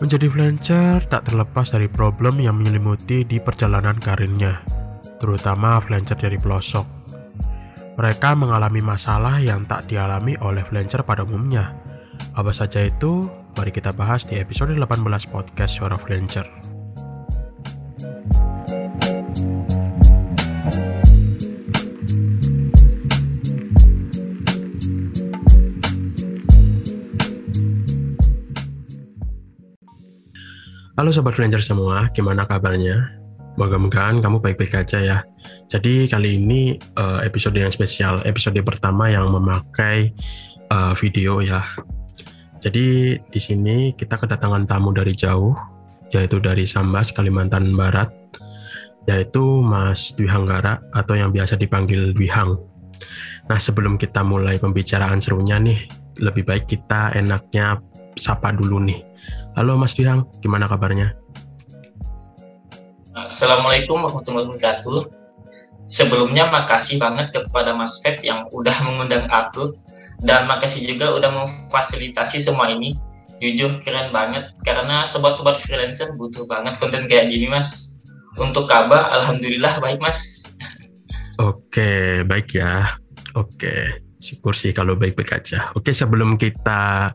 Menjadi freelancer tak terlepas dari problem yang menyelimuti di perjalanan karirnya, terutama freelancer dari pelosok. Mereka mengalami masalah yang tak dialami oleh freelancer pada umumnya. Apa saja itu? Mari kita bahas di episode 18 podcast Suara Freelancer. Sobat Freelancer semua, gimana kabarnya? Moga-mogaan kamu baik-baik aja ya. Jadi kali ini uh, episode yang spesial, episode pertama yang memakai uh, video ya. Jadi di sini kita kedatangan tamu dari jauh, yaitu dari Sambas, Kalimantan Barat, yaitu Mas Dwi Hanggara atau yang biasa dipanggil Dwi Hang. Nah sebelum kita mulai pembicaraan serunya nih, lebih baik kita enaknya sapa dulu nih Halo Mas Dihang, gimana kabarnya? Assalamualaikum warahmatullahi wabarakatuh. Sebelumnya makasih banget kepada Mas Feb yang udah mengundang aku dan makasih juga udah memfasilitasi semua ini. Jujur keren banget karena sobat-sobat freelancer butuh banget konten kayak gini Mas. Untuk kabar, alhamdulillah baik Mas. Oke, baik ya. Oke syukur sih kalau baik-baik aja. Oke, sebelum kita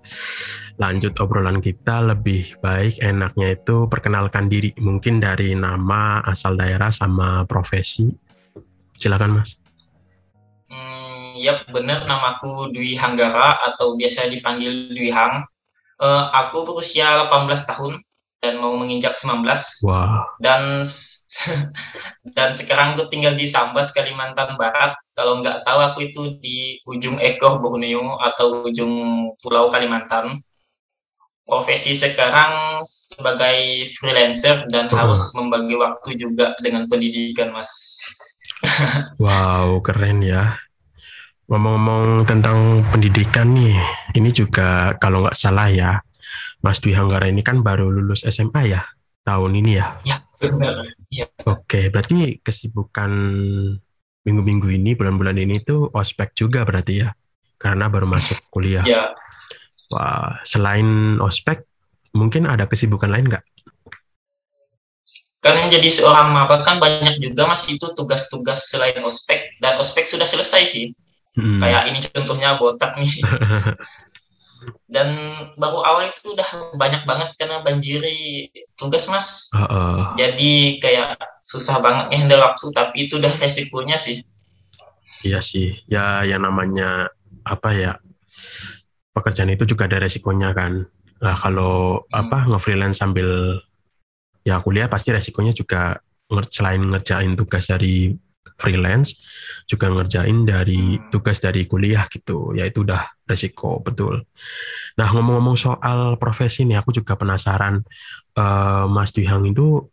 lanjut obrolan kita, lebih baik enaknya itu perkenalkan diri. Mungkin dari nama, asal daerah, sama profesi. Silakan, Mas. Hmm, ya benar, namaku Dwi Hanggara atau biasa dipanggil Dwi Hang. Uh, aku berusia 18 tahun dan mau menginjak 19. Wow. Dan dan sekarang tuh tinggal di Sambas Kalimantan Barat. Kalau nggak tahu aku itu di ujung ekor Borneo atau ujung Pulau Kalimantan. Profesi sekarang sebagai freelancer dan uh. harus membagi waktu juga dengan pendidikan, Mas. wow, keren ya. Ngomong-ngomong tentang pendidikan nih, ini juga kalau nggak salah ya, Mas Dwi Hanggara ini kan baru lulus SMA ya tahun ini ya? Ya, benar. Ya. Oke, berarti kesibukan minggu-minggu ini, bulan-bulan ini tuh ospek juga berarti ya? Karena baru masuk kuliah. Ya. Wah, selain ospek, mungkin ada kesibukan lain nggak? Kan jadi seorang maba kan banyak juga mas itu tugas-tugas selain ospek dan ospek sudah selesai sih. Hmm. Kayak ini contohnya botak nih. dan baru awal itu udah banyak banget karena banjiri tugas mas uh, uh. jadi kayak susah banget handle waktu tapi itu udah resikonya sih iya sih ya yang namanya apa ya pekerjaan itu juga ada resikonya kan nah kalau hmm. apa nge-freelance sambil ya kuliah pasti resikonya juga selain ngerjain tugas dari freelance juga ngerjain dari hmm. tugas dari kuliah gitu. Ya itu udah resiko betul. Nah ngomong-ngomong soal profesi nih aku juga penasaran uh, Mas Duhang itu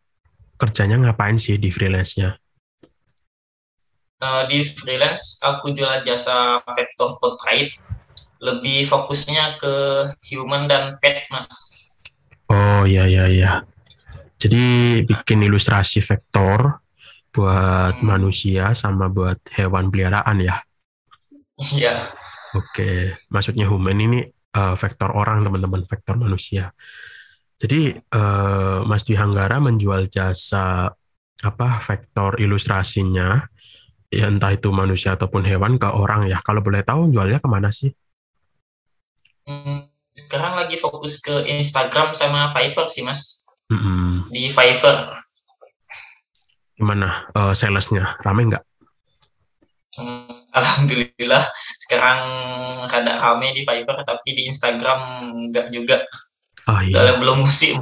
kerjanya ngapain sih di freelance-nya? Uh, di freelance aku jual jasa vector portrait lebih fokusnya ke human dan pet mas. Oh ya ya ya jadi bikin ilustrasi vektor buat hmm. manusia sama buat hewan peliharaan ya? Iya. Oke, maksudnya human ini uh, vektor orang teman-teman, vektor manusia. Jadi uh, Mas Dwi Hanggara menjual jasa apa vektor ilustrasinya, ya entah itu manusia ataupun hewan ke orang ya. Kalau boleh tahu jualnya ke mana sih? Hmm, sekarang lagi fokus ke Instagram sama Fiverr sih mas. Mm -hmm. Di Fiverr gimana uh, salesnya rame nggak? Alhamdulillah sekarang rada rame di Fiverr tapi di Instagram nggak juga. Oh, iya. Soalnya belum musim.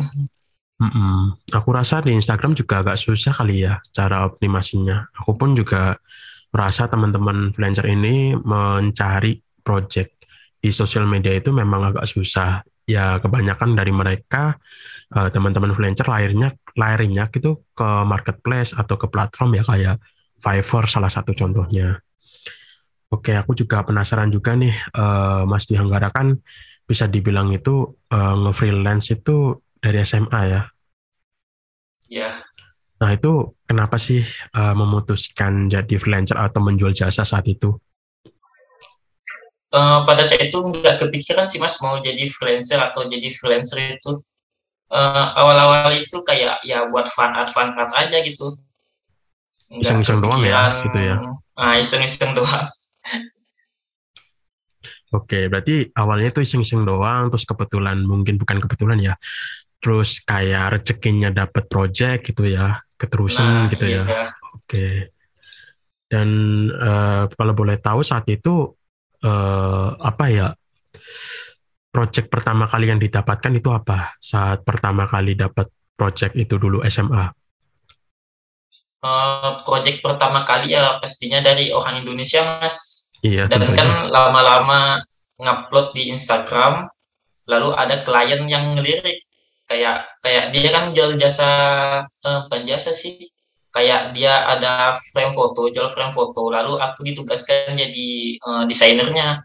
Mm -mm. Aku rasa di Instagram juga agak susah kali ya cara optimasinya. Aku pun juga merasa teman-teman freelancer ini mencari project di sosial media itu memang agak susah. Ya kebanyakan dari mereka uh, teman-teman freelancer lahirnya lahirnya gitu ke marketplace atau ke platform ya kayak Fiverr salah satu contohnya. Oke, aku juga penasaran juga nih, uh, Mas Dihanggara kan bisa dibilang itu uh, nge-freelance itu dari SMA ya? Iya. Nah itu kenapa sih uh, memutuskan jadi freelancer atau menjual jasa saat itu? Uh, pada saat itu nggak kepikiran sih mas mau jadi freelancer atau jadi freelancer itu uh, awal-awal itu kayak ya buat fun art fun art aja gitu iseng-iseng doang ya gitu ya ah iseng-iseng doang Oke, berarti awalnya tuh iseng-iseng doang, terus kebetulan mungkin bukan kebetulan ya, terus kayak rezekinya dapat project gitu ya, keterusan nah, gitu ya. iya. ya. Oke. Dan uh, kalau boleh tahu saat itu uh, apa ya project pertama kali yang didapatkan itu apa? Saat pertama kali dapat project itu dulu SMA? Uh, eh, project pertama kali ya pastinya dari orang Indonesia mas. Iya. Dan tentunya. kan lama-lama ngupload di Instagram, lalu ada klien yang ngelirik kayak kayak dia kan jual jasa uh, bukan jasa sih kayak dia ada frame foto jual frame foto lalu aku ditugaskan jadi uh, desainernya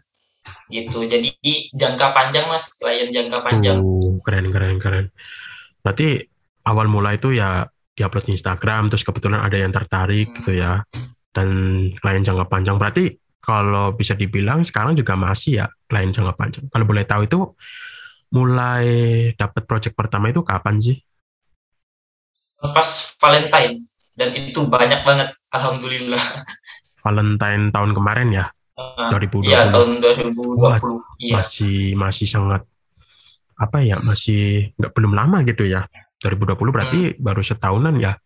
gitu. Jadi jangka panjang mas klien jangka panjang. Uh, keren keren keren. Berarti awal mula itu ya diupload di Instagram terus kebetulan ada yang tertarik hmm. gitu ya dan klien jangka panjang. Berarti kalau bisa dibilang sekarang juga masih ya klien jangka panjang. Kalau boleh tahu itu mulai dapat project pertama itu kapan sih? Pas Valentine. Dan itu banyak banget alhamdulillah. Valentine tahun kemarin ya 2020. Iya, tahun 2020. Wah, iya. Masih masih sangat apa ya? Masih nggak belum lama gitu ya. 2020 berarti hmm. baru setahunan ya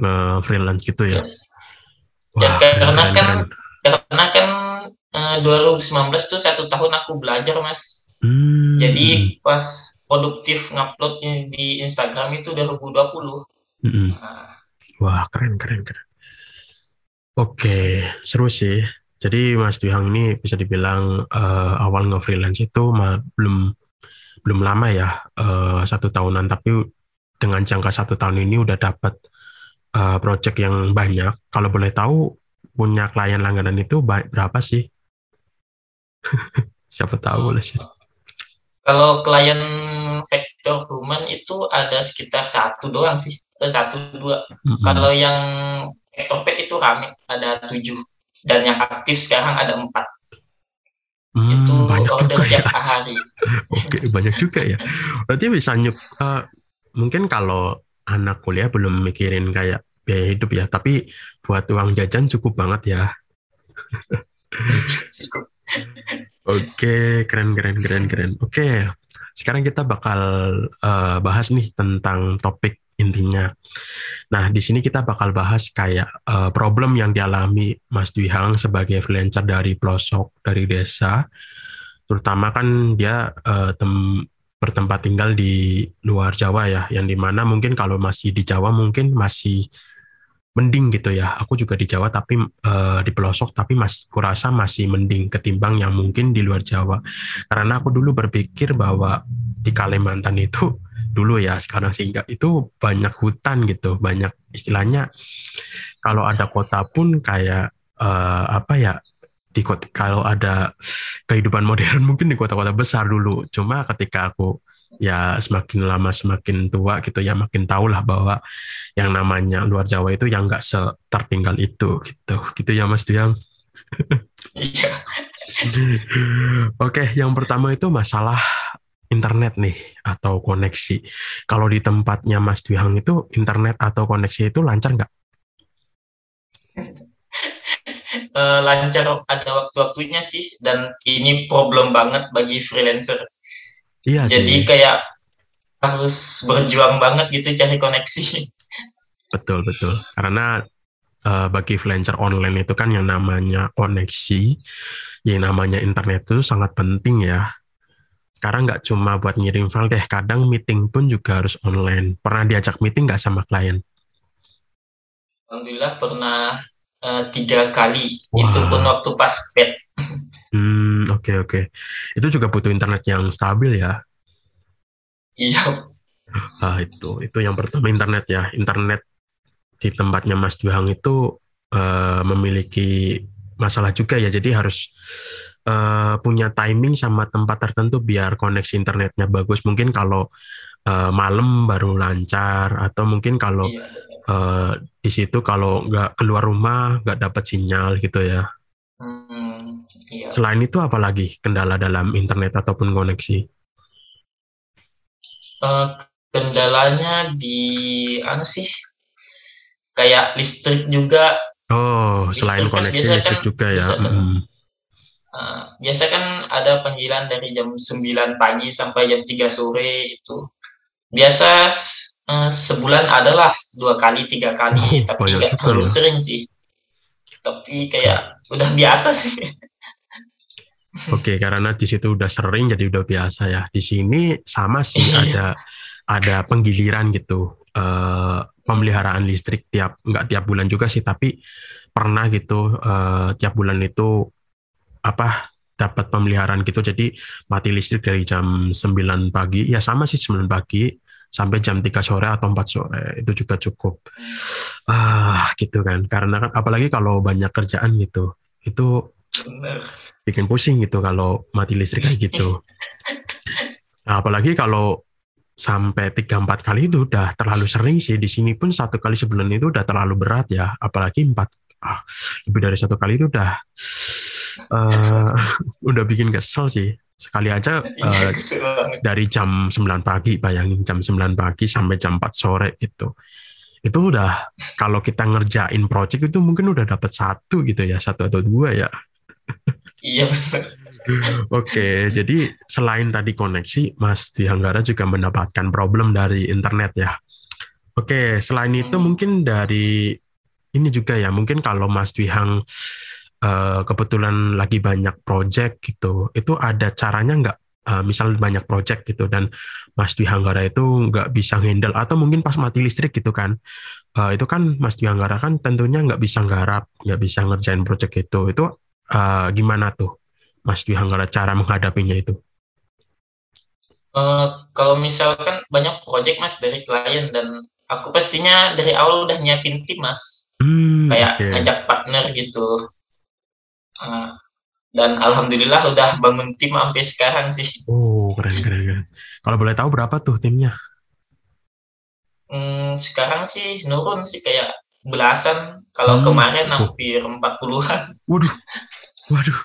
nge-freelance gitu ya. Yes. Wah, ya karena keren, kan keren. karena kan uh, 2019 tuh satu tahun aku belajar, Mas. Hmm. Jadi pas produktif ngupload di Instagram itu 2020. Hmm. Nah. Wah, keren keren keren. Oke, seru sih. Jadi Mas Duhang ini bisa dibilang uh, awal nge-freelance itu belum belum lama ya uh, satu tahunan tapi dengan jangka satu tahun ini udah dapat uh, project yang banyak. Kalau boleh tahu punya klien langganan itu berapa sih? Siapa tahu boleh sih. Kalau klien Vector Human itu ada sekitar satu doang sih, satu dua. Mm -hmm. Kalau yang Vector Pet itu rame, ada tujuh dan yang aktif sekarang ada empat. Hmm, itu banyak juga ya. hari. Oke, banyak juga ya. Berarti bisa nyup. Uh, mungkin kalau anak kuliah belum mikirin kayak biaya hidup ya, tapi buat uang jajan cukup banget ya. Oke, keren keren keren keren. Oke, sekarang kita bakal uh, bahas nih tentang topik intinya. Nah, di sini kita bakal bahas kayak uh, problem yang dialami Mas Dwi Hang sebagai freelancer dari pelosok dari desa, terutama kan dia uh, tem bertempat tinggal di luar Jawa ya, yang di mana mungkin kalau masih di Jawa mungkin masih mending gitu ya. Aku juga di Jawa tapi uh, di pelosok tapi mas kurasa masih mending ketimbang yang mungkin di luar Jawa. Karena aku dulu berpikir bahwa di Kalimantan itu dulu ya sekarang sehingga itu banyak hutan gitu banyak istilahnya. Kalau ada kota pun kayak uh, apa ya di kota, kalau ada kehidupan modern mungkin di kota-kota besar dulu. Cuma ketika aku ya semakin lama semakin tua gitu ya makin tahu lah bahwa yang namanya luar Jawa itu yang nggak setertinggal itu gitu. Gitu ya Mas Duyang? Iya. Oke, yang pertama itu masalah internet nih atau koneksi. Kalau di tempatnya Mas Dwi Hang itu internet atau koneksi itu lancar nggak? uh, lancar ada waktu-waktunya sih dan ini problem banget bagi freelancer. Iya Jadi sih. kayak harus berjuang banget gitu cari koneksi. Betul betul. Karena uh, bagi freelancer online itu kan yang namanya koneksi, yang namanya internet itu sangat penting ya sekarang nggak cuma buat ngirim file deh, kadang meeting pun juga harus online. Pernah diajak meeting nggak sama klien? Alhamdulillah pernah uh, tiga kali. Wah. Itu pun waktu pas pet. Hmm, oke okay, oke. Okay. Itu juga butuh internet yang stabil ya? Iya. Ah, itu itu yang pertama internet ya. Internet di tempatnya Mas Juhang itu uh, memiliki masalah juga ya. Jadi harus uh, punya timing sama tempat tertentu biar koneksi internetnya bagus. Mungkin kalau uh, malam baru lancar atau mungkin kalau iya. uh, di situ kalau nggak keluar rumah nggak dapat sinyal gitu ya. Hmm, iya. Selain itu apalagi kendala dalam internet ataupun koneksi? Uh, kendalanya di anu sih kayak listrik juga oh listrik selain koneksi listrik kan, juga ya kan, hmm. Uh, biasa kan ada panggilan dari jam 9 pagi sampai jam 3 sore itu. Biasa uh, sebulan adalah dua kali tiga kali oh, tapi nggak terlalu ya. sering sih. Tapi kayak udah biasa sih. Oke, karena di situ udah sering jadi udah biasa ya. Di sini sama sih ada ada penggiliran gitu. Uh, pemeliharaan listrik tiap nggak tiap bulan juga sih tapi pernah gitu uh, tiap bulan itu apa dapat pemeliharaan gitu. Jadi mati listrik dari jam 9 pagi. Ya sama sih 9 pagi sampai jam 3 sore atau 4 sore. Itu juga cukup. Ah gitu kan. Karena kan apalagi kalau banyak kerjaan gitu itu bikin pusing gitu kalau mati listrik kayak gitu. Nah, apalagi kalau sampai tiga empat kali itu udah terlalu sering sih. Di sini pun satu kali sebulan itu udah terlalu berat ya. Apalagi empat ah, lebih dari satu kali itu udah uh, udah bikin kesel sih. Sekali aja uh, dari jam 9 pagi bayangin jam 9 pagi sampai jam 4 sore gitu. Itu udah kalau kita ngerjain project itu mungkin udah dapat satu gitu ya satu atau dua ya. Iya Oke, jadi selain tadi koneksi, Mas Dihanggara juga mendapatkan problem dari internet ya. Oke, selain itu hmm. mungkin dari ini juga ya, mungkin kalau Mas Dihang uh, kebetulan lagi banyak project gitu, itu ada caranya nggak? Uh, misal banyak project gitu dan Mas Dihanggara itu nggak bisa handle atau mungkin pas mati listrik gitu kan, uh, itu kan Mas Dihanggara kan tentunya nggak bisa nggarap, nggak bisa ngerjain project itu, itu uh, gimana tuh? Mas Dwi Hanggara cara menghadapinya itu? Uh, kalau misalkan banyak proyek mas dari klien dan aku pastinya dari awal udah nyiapin tim mas, hmm, kayak okay. ngajak partner gitu. Uh, dan alhamdulillah udah bangun tim sampai sekarang sih. Oh keren keren keren. Kalau boleh tahu berapa tuh timnya? Hmm, sekarang sih nurun sih kayak belasan. Kalau hmm. kemarin hampir empat puluhan. Waduh, waduh.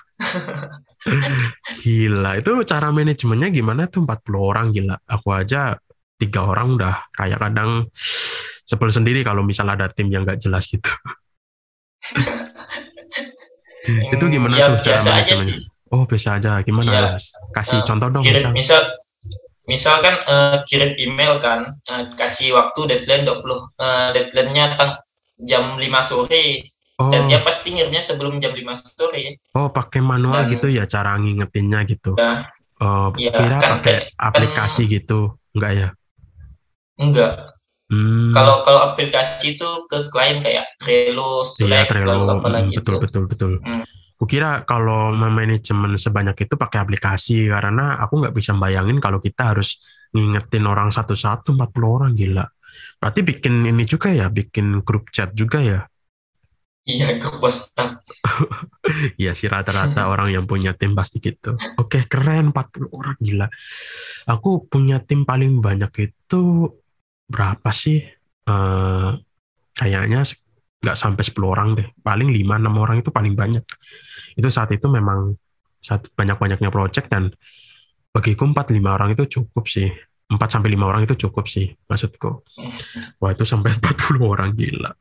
gila, itu cara manajemennya gimana tuh 40 orang gila. Aku aja tiga orang udah kayak kadang sebel sendiri kalau misal ada tim yang gak jelas gitu. itu gimana ya, tuh cara manajemennya? Oh biasa aja, gimana ya, Kasih uh, contoh dong. Kirim, misal. misal kan uh, kirim email kan, uh, kasih waktu deadline 20, uh, deadline-nya jam 5 sore Oh. Dan dia pasti ngirimnya sebelum jam 5 sore. Oh, pakai manual Dan, gitu ya cara ngingetinnya gitu. Ya, oh, ya, kira kan, pakai kan, aplikasi kan, gitu. Enggak ya? Enggak. Hmm. Kalau kalau aplikasi itu ke klien kayak Trello, Slack, iya, Trello. Hmm, betul, betul, betul. Hmm. Kukira kalau manajemen sebanyak itu pakai aplikasi karena aku nggak bisa bayangin kalau kita harus ngingetin orang satu-satu 40 orang gila. Berarti bikin ini juga ya, bikin grup chat juga ya? Iya, ke WhatsApp. Iya sih rata-rata orang yang punya tim pasti gitu. Oke, keren 40 orang gila. Aku punya tim paling banyak itu berapa sih? Uh, kayaknya nggak sampai 10 orang deh. Paling 5 6 orang itu paling banyak. Itu saat itu memang saat banyak-banyaknya project dan bagiku 4 5 orang itu cukup sih 4 sampai 5 orang itu cukup sih maksudku. Wah, itu sampai 40 orang gila.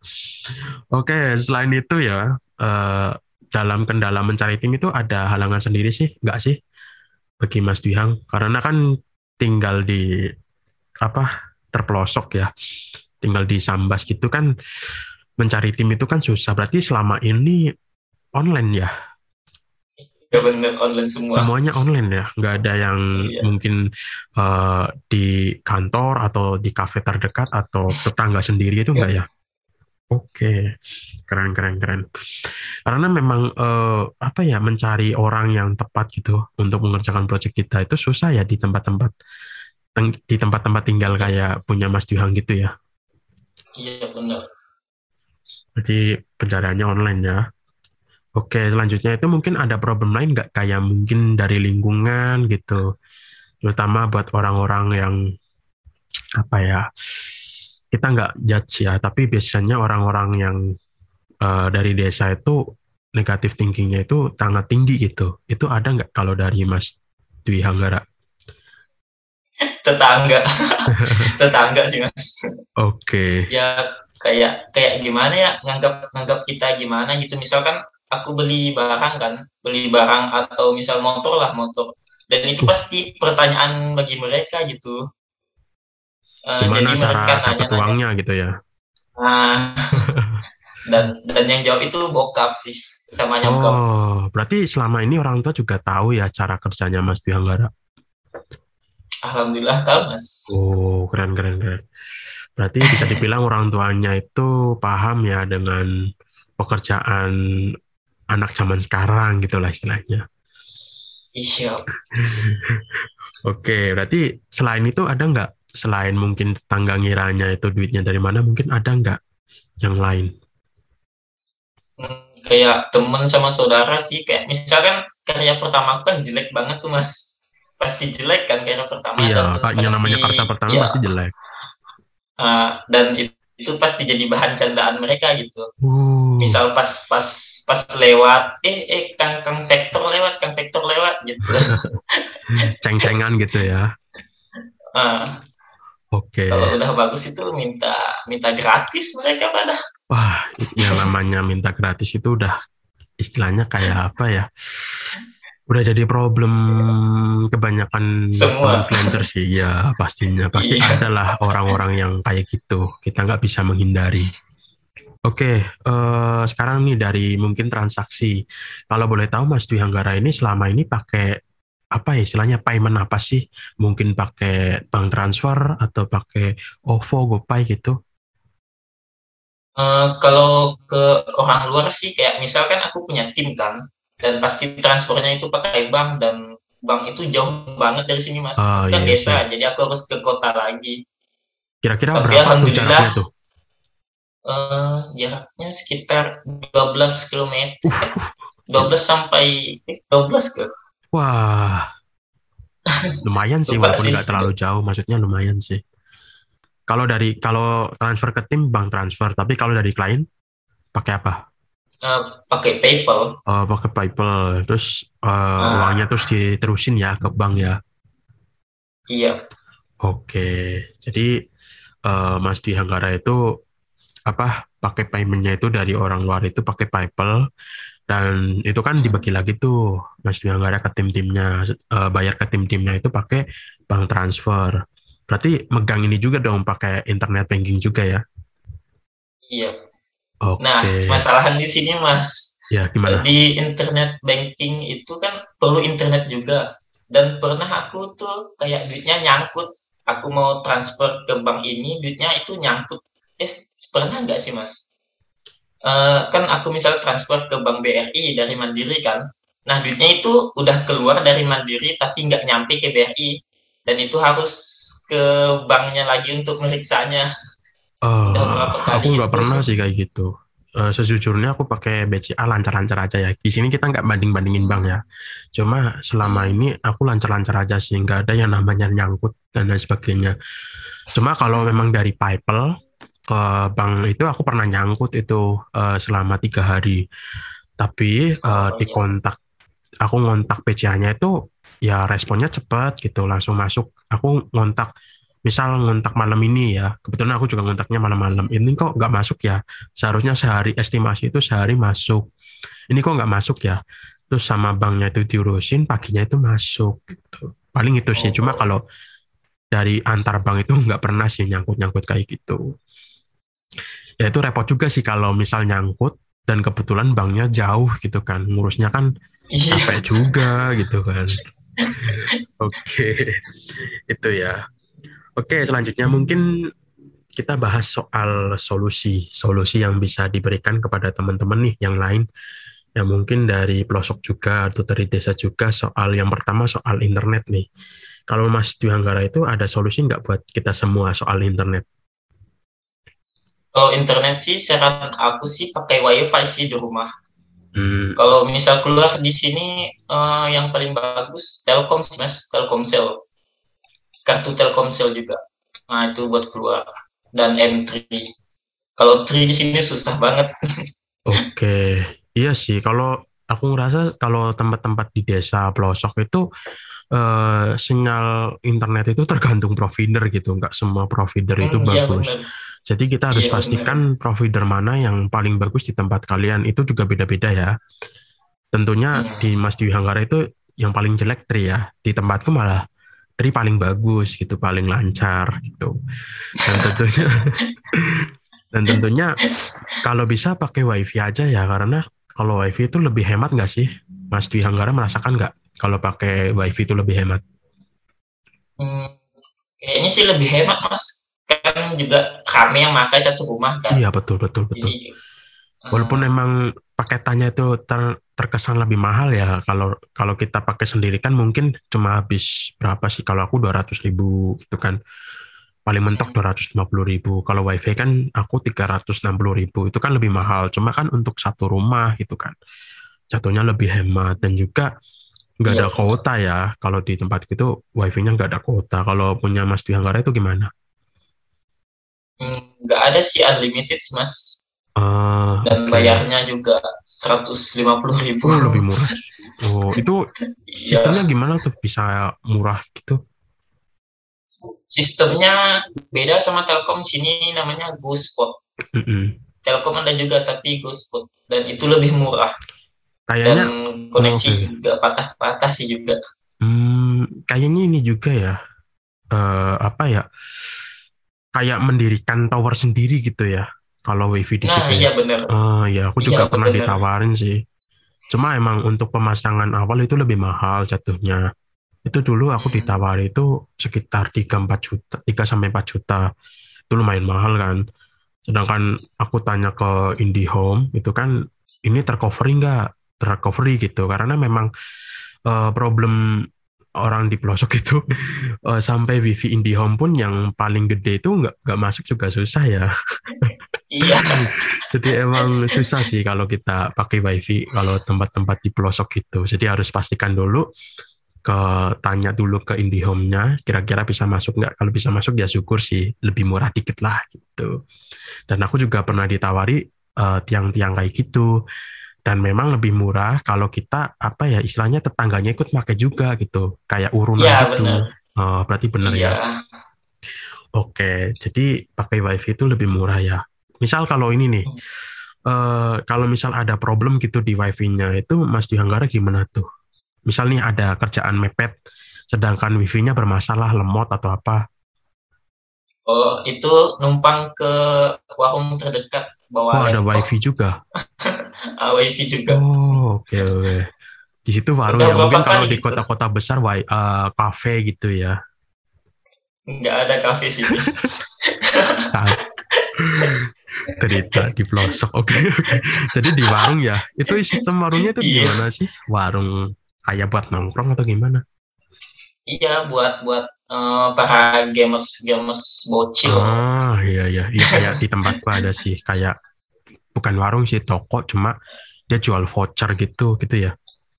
Oke, selain itu ya eh, dalam kendala mencari tim itu ada halangan sendiri sih, enggak sih? Bagi Mas Dihang karena kan tinggal di apa? Terpelosok ya. Tinggal di Sambas gitu kan mencari tim itu kan susah. Berarti selama ini online ya Ya bener online semua. Semuanya online ya, nggak ada yang iya. mungkin uh, di kantor atau di kafe terdekat atau tetangga sendiri itu enggak ya? Oke, keren keren keren. Karena memang uh, apa ya mencari orang yang tepat gitu untuk mengerjakan proyek kita itu susah ya di tempat-tempat di tempat-tempat tinggal kayak punya Mas Juhang gitu ya. Iya benar. Jadi pencariannya online ya. Oke, selanjutnya itu mungkin ada problem lain nggak kayak mungkin dari lingkungan gitu, terutama buat orang-orang yang apa ya, kita nggak judge ya, tapi biasanya orang-orang yang uh, dari desa itu negatif thinkingnya itu sangat tinggi gitu. Itu ada nggak kalau dari Mas Dwi Hanggara? Tetangga. Tetangga sih mas. Oke. Okay. ya kayak kayak gimana ya nganggap nganggap kita gimana gitu. Misalkan aku beli barang kan beli barang atau misal motor lah motor. Dan itu pasti pertanyaan bagi mereka gitu. Uh, gimana jadi cara mereka dapat uangnya gitu ya? Nah, dan dan yang jawab itu bokap sih sama nyokap. Oh berarti selama ini orang tua juga tahu ya cara kerjanya Mas Dianggara Alhamdulillah tahu mas oh keren keren keren Berarti bisa dibilang orang tuanya itu paham ya dengan pekerjaan anak zaman sekarang gitu lah istilahnya. Iya. Oke, berarti selain itu ada nggak selain mungkin tetangga ngiranya itu duitnya dari mana mungkin ada nggak yang lain? Hmm, kayak temen sama saudara sih kayak misalkan karya pertama kan jelek banget tuh mas pasti jelek kan karya pertama iya yang namanya karya pertama ya, pasti jelek uh, dan itu, itu pasti jadi bahan candaan mereka gitu. Uh. Misal pas pas pas lewat, eh eh kang kang vektor lewat, kang vektor lewat gitu. Ceng-cengan gitu ya. Uh, Oke. Okay. Kalau udah bagus itu minta minta gratis mereka pada. Wah, yang namanya minta gratis itu udah istilahnya kayak apa ya? Udah jadi problem kebanyakan influencer sih ya pastinya pasti iya. adalah orang-orang yang kayak gitu kita nggak bisa menghindari Oke, uh, sekarang nih dari mungkin transaksi. Kalau boleh tahu Mas Dwi Hanggara ini selama ini pakai apa ya istilahnya payment apa sih? Mungkin pakai bank transfer atau pakai OVO, GoPay gitu? Uh, kalau ke orang luar sih kayak misalkan aku punya tim kan, dan pasti transportnya itu pakai bank dan bank itu jauh banget dari sini mas. Oh, kan iya, desa iya. jadi aku harus ke kota lagi. Kira-kira berapa tuh jaraknya tuh? uh, jaraknya sekitar 12 km uh. 12 sampai 12 ke? Wah. Lumayan sih walaupun nggak terlalu jauh maksudnya lumayan sih. Kalau dari kalau transfer ke tim bank transfer. Tapi kalau dari klien pakai apa Uh, pakai PayPal. Oh, pakai PayPal. Terus uh, uh, uangnya terus diterusin ya ke bank ya. Iya. Oke. Jadi uh, Mas di Hanggara itu apa pakai paymentnya itu dari orang luar itu pakai PayPal dan itu kan dibagi lagi tuh Mas di Hanggara ke tim-timnya uh, bayar ke tim-timnya itu pakai bank transfer. Berarti megang ini juga dong pakai internet banking juga ya? Iya, Okay. Nah, masalah di sini Mas. Ya, gimana? Di internet banking itu kan perlu internet juga. Dan pernah aku tuh kayak duitnya nyangkut. Aku mau transfer ke bank ini, duitnya itu nyangkut. Eh, pernah nggak sih Mas? Uh, kan aku misal transfer ke bank BRI dari Mandiri kan. Nah, duitnya itu udah keluar dari Mandiri tapi nggak nyampe ke BRI. Dan itu harus ke banknya lagi untuk meriksanya. Uh, aku nggak pernah sih kayak gitu. Uh, sejujurnya aku pakai BCA lancar-lancar aja ya. Di sini kita nggak banding-bandingin bank ya. Cuma selama ini aku lancar-lancar aja sih, nggak ada yang namanya nyangkut dan lain sebagainya. Cuma kalau memang dari PayPal ke bank itu aku pernah nyangkut itu uh, selama tiga hari. Tapi uh, di kontak, aku ngontak BCA-nya itu ya responnya cepat gitu, langsung masuk. Aku ngontak misal ngontak malam ini ya, kebetulan aku juga ngontaknya malam-malam, ini kok nggak masuk ya, seharusnya sehari estimasi itu sehari masuk, ini kok nggak masuk ya, terus sama banknya itu diurusin, paginya itu masuk, gitu. paling itu sih, cuma oh. kalau dari antar bank itu nggak pernah sih nyangkut-nyangkut kayak gitu. Ya itu repot juga sih kalau misal nyangkut dan kebetulan banknya jauh gitu kan, ngurusnya kan iya. capek juga gitu kan. Oke, okay. itu ya. Oke, selanjutnya mungkin kita bahas soal solusi, solusi yang bisa diberikan kepada teman-teman nih yang lain yang mungkin dari pelosok juga atau dari desa juga soal yang pertama soal internet nih. Kalau Mas Dwi Anggara itu ada solusi nggak buat kita semua soal internet? Kalau internet sih saran aku sih pakai wifi sih di rumah. Hmm. Kalau misal keluar di sini uh, yang paling bagus Telkom sih mas, Telkomsel kartu Telkomsel juga. Nah, itu buat keluar. Dan M3. Kalau 3 di sini susah banget. Oke. Iya sih, kalau aku ngerasa kalau tempat-tempat di desa pelosok itu uh, sinyal internet itu tergantung provider gitu, nggak semua provider itu hmm, bagus. Iya Jadi kita harus iya, pastikan bener. provider mana yang paling bagus di tempat kalian itu juga beda-beda ya. Tentunya hmm. di Mas Dwi Hanggara itu yang paling jelek tri ya, di tempatku malah tri paling bagus gitu, paling lancar gitu. Dan tentunya dan tentunya kalau bisa pakai wifi aja ya karena kalau wifi itu lebih hemat nggak sih? Mas Dwi Hanggara merasakan nggak kalau pakai wifi itu lebih hemat? Hmm, kayaknya sih lebih hemat mas. Kan juga kami yang pakai satu rumah kan. Iya betul betul betul. Jadi, Walaupun uh, emang paketannya itu ter, terkesan lebih mahal ya. Kalau kalau kita pakai sendiri kan mungkin cuma habis berapa sih? Kalau aku 200 ribu gitu kan. Paling mentok 250 hmm. ribu. Kalau wifi kan aku 360 ribu. Itu kan lebih mahal. Cuma kan untuk satu rumah gitu kan. Jatuhnya lebih hemat. Dan juga nggak ada ya. kuota ya kalau di tempat itu wifi-nya nggak ada kuota kalau punya Mas Dianggara itu gimana? Hmm, nggak ada sih unlimited mas uh, dan okay. bayarnya juga seratus lima puluh ribu oh, lebih murah oh itu iya. sistemnya gimana tuh bisa murah gitu sistemnya beda sama Telkom sini namanya GoSpot mm -hmm. Telkom ada juga tapi GoSpot dan itu lebih murah Kayaknya dan koneksi okay. juga patah-patah sih juga. Hmm, kayaknya ini juga ya. Uh, apa ya? Kayak mendirikan tower sendiri gitu ya. Kalau wifi di nah, situ. Nah, iya benar. Uh, ya, aku juga iya, pernah bener. ditawarin sih. Cuma emang untuk pemasangan awal itu lebih mahal jatuhnya. Itu dulu aku hmm. ditawari itu sekitar 3 4 juta, 3 sampai 4 juta. Itu lumayan mahal kan. Sedangkan aku tanya ke IndiHome itu kan ini tercover enggak? recovery gitu karena memang uh, problem orang di pelosok itu uh, sampai wifi IndiHome pun yang paling gede itu nggak nggak masuk juga susah ya. Iya. Jadi emang susah sih kalau kita pakai wifi kalau tempat-tempat di pelosok gitu. Jadi harus pastikan dulu ke tanya dulu ke IndiHome-nya kira-kira bisa masuk nggak. Kalau bisa masuk ya syukur sih lebih murah dikit lah gitu. Dan aku juga pernah ditawari uh, tiang-tiang kayak gitu. Dan memang lebih murah kalau kita apa ya istilahnya tetangganya ikut pakai juga gitu. Kayak urunan ya, gitu. Oh, berarti benar ya. ya oke jadi pakai wifi itu lebih murah ya misal kalau ini nih uh, kalau misal ada problem gitu di wifi-nya itu Mas Dihanggara gimana tuh misal nih ada kerjaan mepet sedangkan wifi-nya bermasalah lemot atau apa Oh, itu numpang ke warung terdekat bawa Oh, ada wifi juga. uh, wifi juga. Oh, oke okay, oke. Okay. Di situ warung ya. Mungkin kalau di kota-kota besar wi uh, cafe gitu ya. Enggak ada kafe sih. Cerita di pelosok. Oke okay, oke. Okay. Jadi di warung ya. Itu sistem warungnya itu iya. gimana sih? Warung kayak buat nongkrong atau gimana? Iya, buat buat uh, para gamers gamers bocil. Ah, iya iya. Iya kayak di tempatku ada sih kayak bukan warung sih toko cuma dia jual voucher gitu gitu ya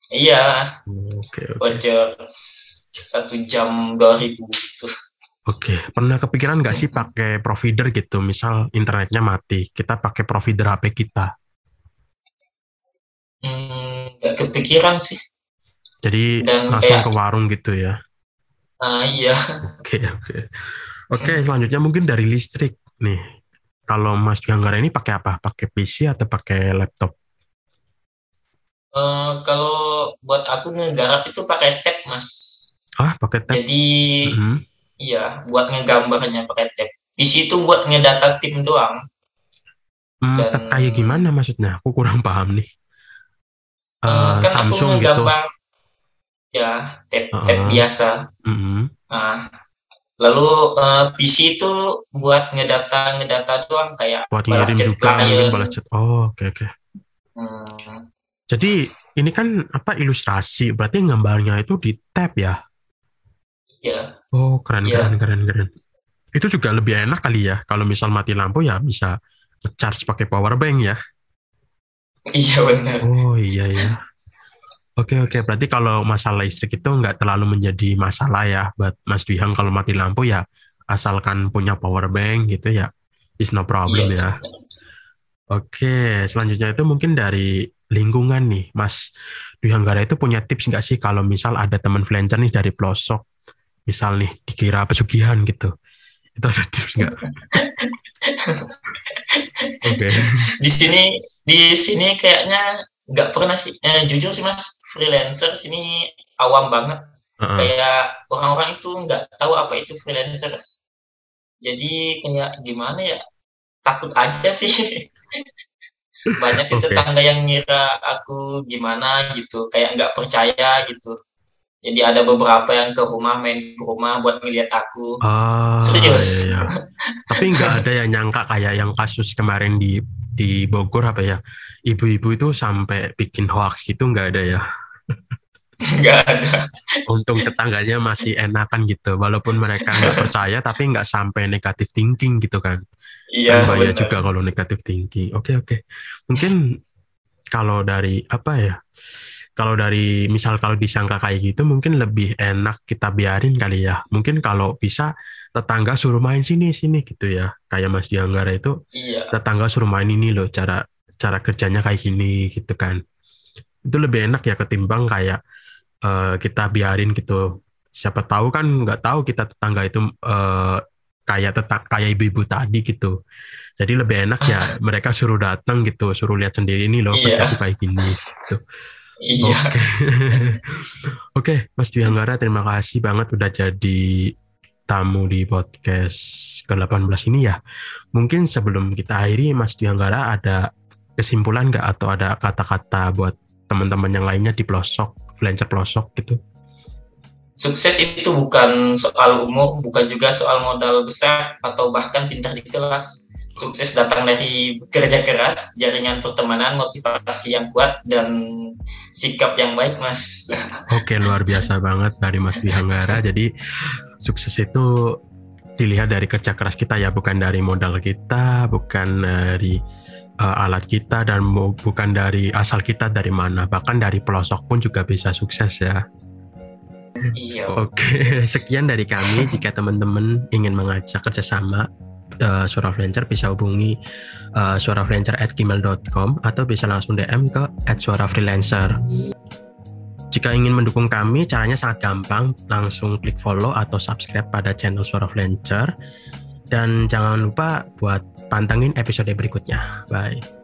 iya okay, okay. voucher satu jam dua ribu gitu Oke, okay. pernah kepikiran nggak sih pakai provider gitu? Misal internetnya mati, kita pakai provider HP kita. Hmm, nggak kepikiran sih. Jadi Dan langsung kayak, ke warung gitu ya? Ah iya. Oke okay, oke. Okay. Oke, okay, selanjutnya mungkin dari listrik nih. Kalau Mas Ganggara ini pakai apa? Pakai PC atau pakai laptop? Uh, kalau buat aku ngegarap itu pakai tab, Mas. Ah, pakai tab. Jadi mm -hmm. Iya, buat ngegambarnya pakai tab. PC itu buat ngedata tim doang. Hmm, Dan, tab kayak gimana maksudnya? Aku kurang paham nih. Uh, kan Samsung aku gitu. ngegambar, gitu. Ya, tab, uh -uh. tab biasa. Mm -hmm. Nah, Lalu uh, eh, PC itu buat ngedata ngedata doang kayak buat ngirim juga mungkin balas chat. Oh, oke okay, oke. Okay. Hmm. Jadi ini kan apa ilustrasi, berarti gambarnya itu di tab ya? Iya. Oh, keren ya. keren keren keren. Itu juga lebih enak kali ya kalau misal mati lampu ya bisa charge pakai power bank ya. Iya benar. Oh iya iya. Oke oke, berarti kalau masalah listrik itu nggak terlalu menjadi masalah ya buat Mas Dwihang kalau mati lampu ya asalkan punya power bank gitu ya, is no problem iya. ya. Oke, selanjutnya itu mungkin dari lingkungan nih, Mas Dwi Hanggara itu punya tips nggak sih kalau misal ada teman freelancer nih dari pelosok, misal nih dikira pesugihan gitu, itu ada tips nggak? Oke. Okay. Di sini di sini kayaknya nggak pernah sih, eh, jujur sih Mas freelancer sini awam banget. Uh -uh. Kayak orang-orang itu nggak tahu apa itu freelancer. Jadi kayak gimana ya? Takut aja sih. banyak sih okay. tetangga yang ngira aku gimana gitu kayak nggak percaya gitu jadi ada beberapa yang ke rumah main ke rumah buat ngeliat aku oh, serius iya. tapi nggak ada yang nyangka kayak yang kasus kemarin di di Bogor apa ya ibu-ibu itu sampai bikin hoax gitu nggak ada ya nggak ada untung tetangganya masih enakan gitu walaupun mereka nggak percaya tapi nggak sampai negatif thinking gitu kan Iya. Kan bahaya juga kalau negatif tinggi. Oke oke. Mungkin kalau dari apa ya? Kalau dari misal kalau disangka kayak gitu mungkin lebih enak kita biarin kali ya. Mungkin kalau bisa tetangga suruh main sini sini gitu ya. Kayak Mas Dianggara itu iya. tetangga suruh main ini loh cara cara kerjanya kayak gini gitu kan. Itu lebih enak ya ketimbang kayak uh, kita biarin gitu. Siapa tahu kan nggak tahu kita tetangga itu uh, kayak tetap kayak ibu-ibu tadi gitu. Jadi lebih enak ya mereka suruh datang gitu, suruh lihat sendiri ini loh iya. kayak gini gitu. Iya. Oke. Okay. okay, Mas Dwi Anggara terima kasih banget udah jadi tamu di podcast ke-18 ini ya. Mungkin sebelum kita akhiri Mas Dwi Anggara ada kesimpulan nggak atau ada kata-kata buat teman-teman yang lainnya di pelosok, freelancer pelosok gitu? sukses itu bukan soal umur, bukan juga soal modal besar atau bahkan pintar di kelas. Sukses datang dari bekerja keras, jaringan pertemanan, motivasi yang kuat, dan sikap yang baik, Mas. Oke, luar biasa banget dari Mas Bihanggara. Jadi, sukses itu dilihat dari kerja keras kita ya, bukan dari modal kita, bukan dari uh, alat kita, dan bukan dari asal kita dari mana. Bahkan dari pelosok pun juga bisa sukses ya. Iya. Oke, sekian dari kami. Jika teman-teman ingin mengajak kerjasama uh, Suara Freelancer bisa hubungi uh, suarafreelancer@gmail.com atau bisa langsung DM ke @suarafreelancer. Jika ingin mendukung kami, caranya sangat gampang. Langsung klik follow atau subscribe pada channel Suara Freelancer. Dan jangan lupa buat pantengin episode berikutnya. Bye.